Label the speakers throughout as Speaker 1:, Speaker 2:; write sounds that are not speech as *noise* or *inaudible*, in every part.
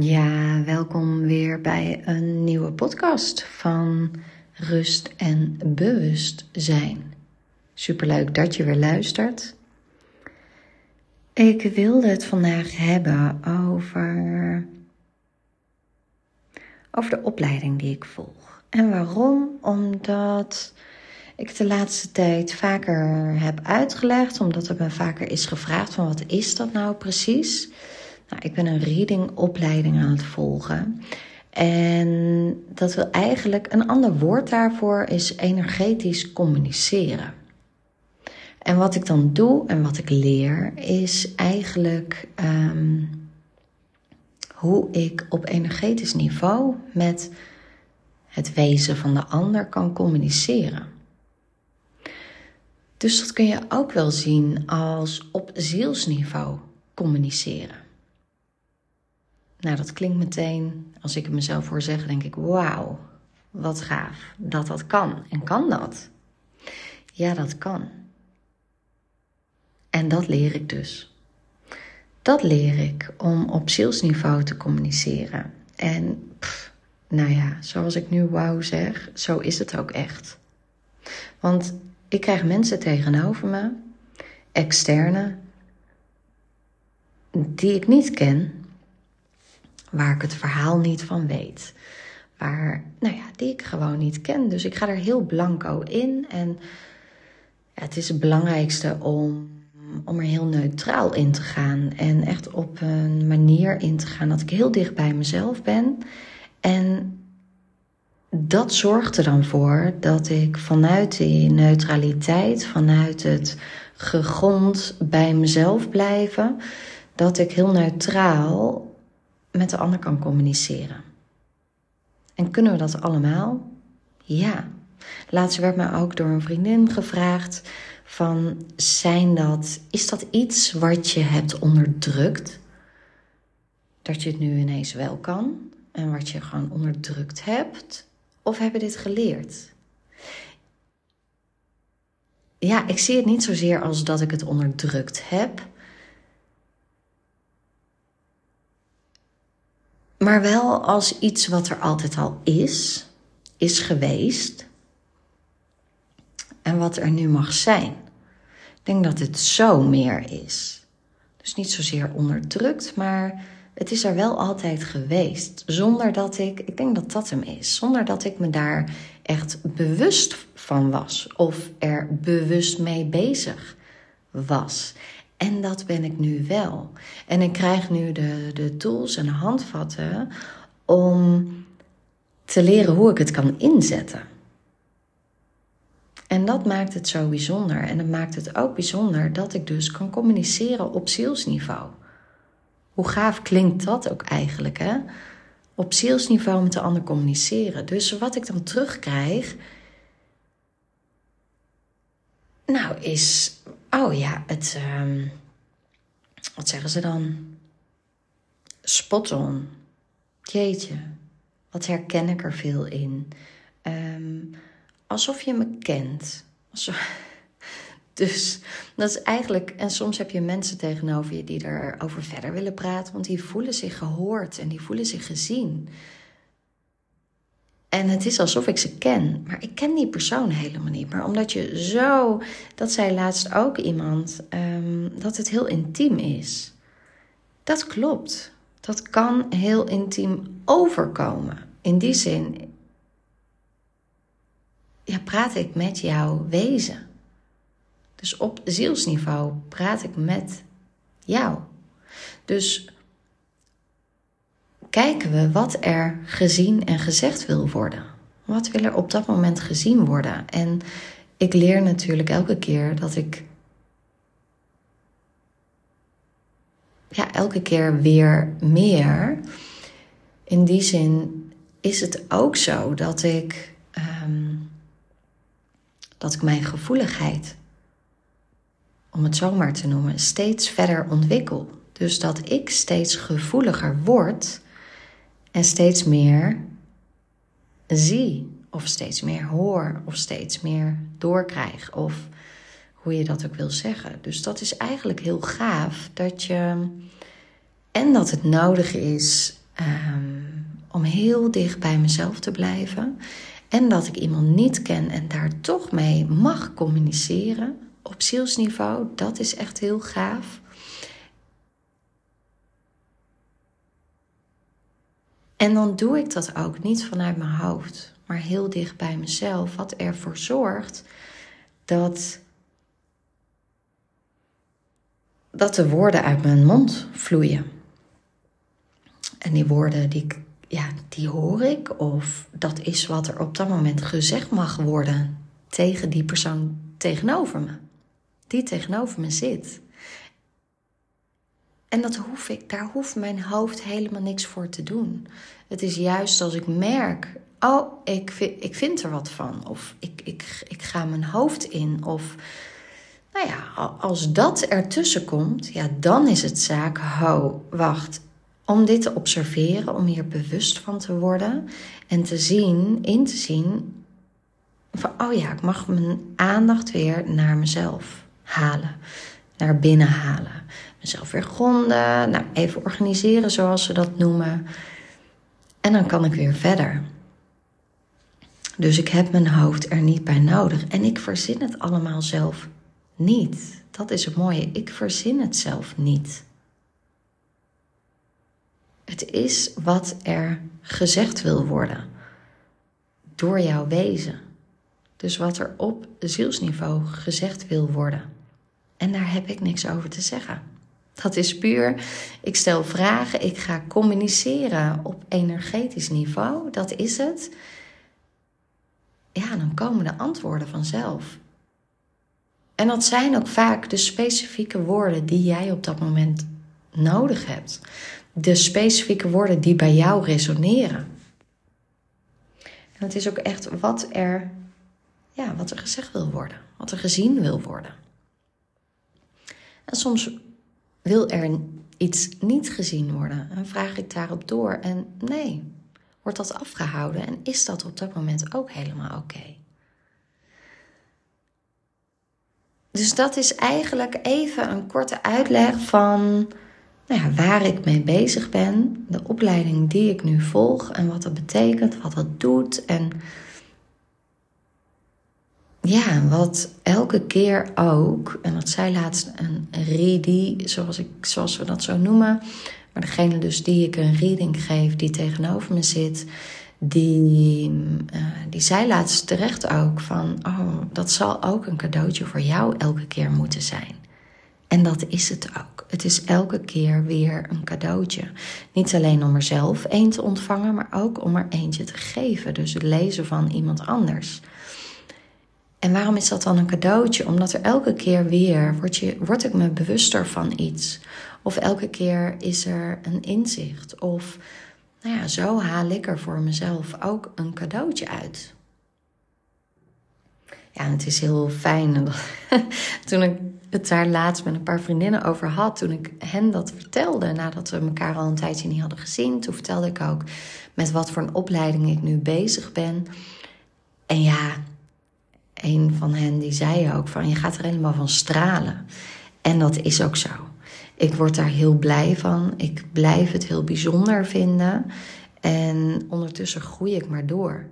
Speaker 1: Ja, welkom weer bij een nieuwe podcast van Rust en Bewustzijn. Superleuk dat je weer luistert. Ik wilde het vandaag hebben over, over de opleiding die ik volg. En waarom? Omdat ik de laatste tijd vaker heb uitgelegd, omdat er me vaker is gevraagd van wat is dat nou precies? Nou, ik ben een reading opleiding aan het volgen. En dat wil eigenlijk, een ander woord daarvoor is energetisch communiceren. En wat ik dan doe en wat ik leer, is eigenlijk ehm, hoe ik op energetisch niveau met het wezen van de ander kan communiceren. Dus dat kun je ook wel zien als op zielsniveau communiceren. Nou, dat klinkt meteen, als ik het mezelf voor zeg, denk ik: wauw, wat gaaf dat dat kan. En kan dat? Ja, dat kan. En dat leer ik dus. Dat leer ik om op zielsniveau te communiceren. En nou ja, zoals ik nu wauw zeg, zo is het ook echt. Want ik krijg mensen tegenover me, externe, die ik niet ken, waar ik het verhaal niet van weet. Waar, nou ja, die ik gewoon niet ken. Dus ik ga er heel blanco in. En het is het belangrijkste om, om er heel neutraal in te gaan. En echt op een manier in te gaan dat ik heel dicht bij mezelf ben. En dat zorgt er dan voor dat ik vanuit die neutraliteit, vanuit het gegrond bij mezelf blijven, dat ik heel neutraal met de ander kan communiceren. En kunnen we dat allemaal? Ja. Laatst werd me ook door een vriendin gevraagd van zijn dat is dat iets wat je hebt onderdrukt? Dat je het nu ineens wel kan en wat je gewoon onderdrukt hebt? Of hebben dit geleerd? Ja, ik zie het niet zozeer als dat ik het onderdrukt heb, maar wel als iets wat er altijd al is, is geweest en wat er nu mag zijn. Ik denk dat het zo meer is. Dus niet zozeer onderdrukt, maar het is er wel altijd geweest. Zonder dat ik, ik denk dat dat hem is, zonder dat ik me daar echt bewust van was of er bewust mee bezig was. En dat ben ik nu wel. En ik krijg nu de, de tools en handvatten om te leren hoe ik het kan inzetten. En dat maakt het zo bijzonder. En dat maakt het ook bijzonder dat ik dus kan communiceren op zielsniveau. Hoe gaaf klinkt dat ook eigenlijk, hè? Op zielsniveau met de ander communiceren. Dus wat ik dan terugkrijg, nou is Oh ja, het. Um, wat zeggen ze dan? Spot on. Jeetje, wat herken ik er veel in. Um, alsof je me kent. *laughs* Dus dat is eigenlijk. En soms heb je mensen tegenover je die erover verder willen praten, want die voelen zich gehoord en die voelen zich gezien. En het is alsof ik ze ken, maar ik ken die persoon helemaal niet. Maar omdat je zo, dat zei laatst ook iemand, um, dat het heel intiem is. Dat klopt. Dat kan heel intiem overkomen. In die zin, ja, praat ik met jouw wezen. Dus op zielsniveau praat ik met jou. Dus kijken we wat er gezien en gezegd wil worden. Wat wil er op dat moment gezien worden? En ik leer natuurlijk elke keer dat ik. Ja, elke keer weer meer. In die zin is het ook zo dat ik. Um, dat ik mijn gevoeligheid, om het zo maar te noemen, steeds verder ontwikkel. Dus dat ik steeds gevoeliger word en steeds meer zie, of steeds meer hoor, of steeds meer doorkrijg, of hoe je dat ook wil zeggen. Dus dat is eigenlijk heel gaaf dat je. En dat het nodig is Ehm, om heel dicht bij mezelf te blijven. En dat ik iemand niet ken en daar toch mee mag communiceren op zielsniveau. Dat is echt heel gaaf. En dan doe ik dat ook niet vanuit mijn hoofd, maar heel dicht bij mezelf. Wat ervoor zorgt dat, dat de woorden uit mijn mond vloeien. En die woorden die, ja, die hoor ik, of dat is wat er op dat moment gezegd mag worden tegen die persoon tegenover me, die tegenover me zit. En dat hoef ik, daar hoeft mijn hoofd helemaal niks voor te doen. Het is juist als ik merk, oh, ik vind, ik vind er wat van. Of ik, ik, ik ga mijn hoofd in. Of nou ja, als dat ertussen komt, ja, dan is het zaak, ho, wacht. Om dit te observeren, om hier bewust van te worden en te zien, in te zien, van oh ja, ik mag mijn aandacht weer naar mezelf halen, naar binnen halen mezelf weer gronden. Nou, even organiseren zoals ze dat noemen. En dan kan ik weer verder. Dus ik heb mijn hoofd er niet bij nodig. En ik verzin het allemaal zelf niet. Dat is het mooie. Ik verzin het zelf niet. Het is wat er gezegd wil worden door jouw wezen. Dus wat er op zielsniveau gezegd wil worden. En daar heb ik niks over te zeggen. Dat is puur, ik stel vragen, ik ga communiceren op energetisch niveau, dat is het. Ja, dan komen de antwoorden vanzelf. En dat zijn ook vaak de specifieke woorden die jij op dat moment nodig hebt. De specifieke woorden die bij jou resoneren. En het is ook echt wat er, ja, wat er gezegd wil worden, wat er gezien wil worden. En soms wil er iets niet gezien worden? En vraag ik daarop door. En nee, wordt dat afgehouden en is dat op dat moment ook helemaal oké? Dus dat is eigenlijk even een korte uitleg van nou ja, waar ik mee bezig ben, de opleiding die ik nu volg en wat dat betekent, wat dat doet en ja, wat elke keer ook, en dat zei laatst een readie, zoals, ik, zoals we dat zo noemen, maar degene dus die ik een reading geef, die tegenover me zit, die, uh, die zei laatst terecht ook van, oh, dat zal ook een cadeautje voor jou elke keer moeten zijn. En dat is het ook. Het is elke keer weer een cadeautje. Niet alleen om er zelf een te ontvangen, maar ook om er eentje te geven. Dus het lezen van iemand anders. En waarom is dat dan een cadeautje? Omdat er elke keer weer word, je, word ik me bewuster van iets. Of elke keer is er een inzicht. Of nou ja, zo haal ik er voor mezelf ook een cadeautje uit. Ja, het is heel fijn. *laughs* toen ik het daar laatst met een paar vriendinnen over had, toen ik hen dat vertelde, nadat we elkaar al een tijdje niet hadden gezien, toen vertelde ik ook met wat voor een opleiding ik nu bezig ben. En ja, een van hen die zei ook van je gaat er helemaal van stralen. En dat is ook zo. Ik word daar heel blij van. Ik blijf het heel bijzonder vinden. En ondertussen groei ik maar door.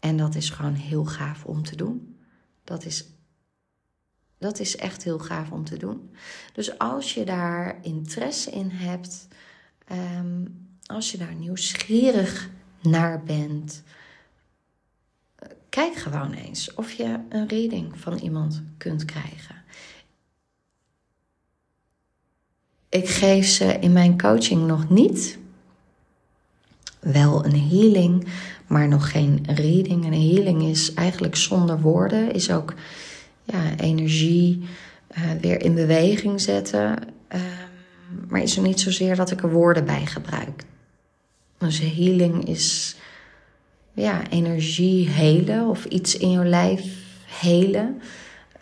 Speaker 1: En dat is gewoon heel gaaf om te doen. Dat is, dat is echt heel gaaf om te doen. Dus als je daar interesse in hebt, ehm, als je daar nieuwsgierig naar bent, kijk gewoon eens of je een reading van iemand kunt krijgen. Ik geef ze in mijn coaching nog niet. Wel een healing, maar nog geen reading. En een healing is eigenlijk zonder woorden, is ook ja, energie uh, weer in beweging zetten. Uh, maar is er niet zozeer dat ik er woorden bij gebruik. Dus healing is ja, energie helen of iets in je lijf helen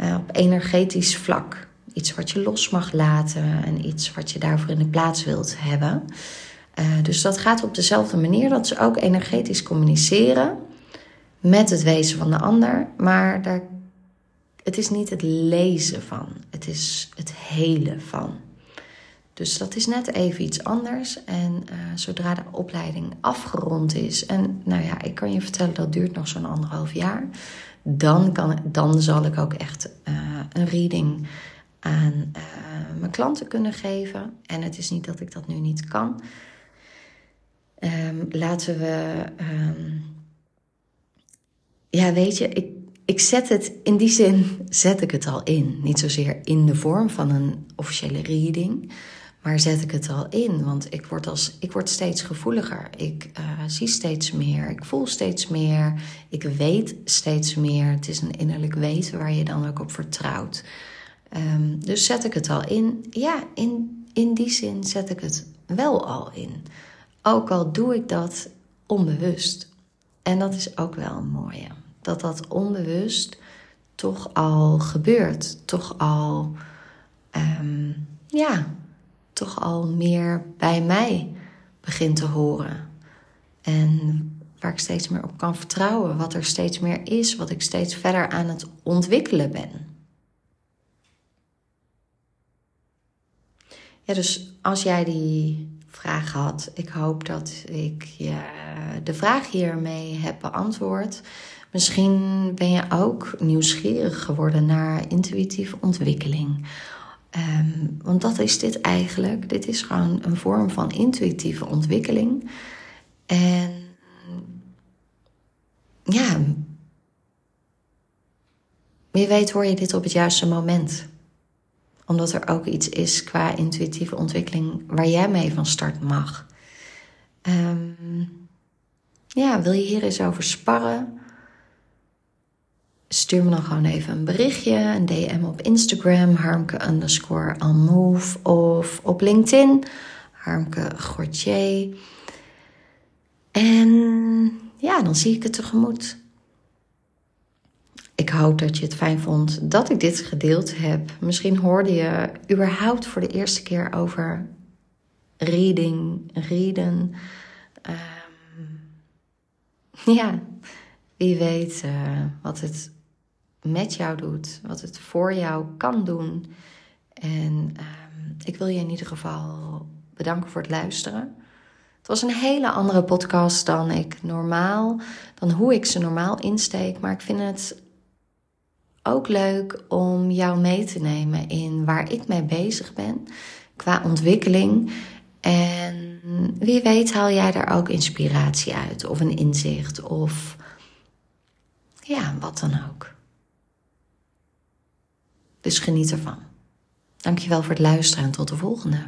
Speaker 1: uh, op energetisch vlak. Iets wat je los mag laten en iets wat je daarvoor in de plaats wilt hebben. Uh, dus dat gaat op dezelfde manier dat ze ook energetisch communiceren met het wezen van de ander, maar daar, het is niet het lezen van, het is het helen van. Dus dat is net even iets anders. En uh, zodra de opleiding afgerond is, en nou ja, ik kan je vertellen dat duurt nog zo'n anderhalf jaar, dan, kan, dan zal ik ook echt uh, een reading aan uh, mijn klanten kunnen geven. En het is niet dat ik dat nu niet kan. Um, laten we. Um, ja, weet je, ik, ik zet het in die zin, zet ik het al in. Niet zozeer in de vorm van een officiële reading, maar zet ik het al in. Want ik word, als, ik word steeds gevoeliger. Ik uh, zie steeds meer, ik voel steeds meer, ik weet steeds meer. Het is een innerlijk weten waar je dan ook op vertrouwt. Um, dus zet ik het al in? Ja, in, in die zin zet ik het wel al in. Ook al doe ik dat onbewust. En dat is ook wel een mooie dat dat onbewust toch al gebeurt. Toch al, um, ja, toch al meer bij mij begint te horen. En waar ik steeds meer op kan vertrouwen. Wat er steeds meer is. Wat ik steeds verder aan het ontwikkelen ben. Ja, dus als jij die vraag had, ik hoop dat ik je de vraag hiermee heb beantwoord. Misschien ben je ook nieuwsgierig geworden naar intuïtieve ontwikkeling. Um, want dat is dit eigenlijk. Dit is gewoon een vorm van intuïtieve ontwikkeling. En ja, wie weet hoor je dit op het juiste moment. Omdat er ook iets is qua intuïtieve ontwikkeling waar jij mee van start mag. Um, ja, wil je hier eens over sparren? Stuur me dan gewoon even een berichtje, een DM op Instagram, harmke underscore of op LinkedIn, harmke Gortier. En ja, dan zie ik het tegemoet. Ik hoop dat je het fijn vond dat ik dit gedeeld heb. Misschien hoorde je überhaupt voor de eerste keer over reading, reden. Ja, wie weet uh, wat het met jou doet, wat het voor jou kan doen. En uh, ik wil je in ieder geval bedanken voor het luisteren. Het was een hele andere podcast dan ik normaal, dan hoe ik ze normaal insteek. Maar ik vind het ook leuk om jou mee te nemen in waar ik mee bezig ben qua ontwikkeling. En wie weet haal jij daar ook inspiratie uit of een inzicht of ja, wat dan ook. Dus geniet ervan. Dankjewel voor het luisteren en tot de volgende.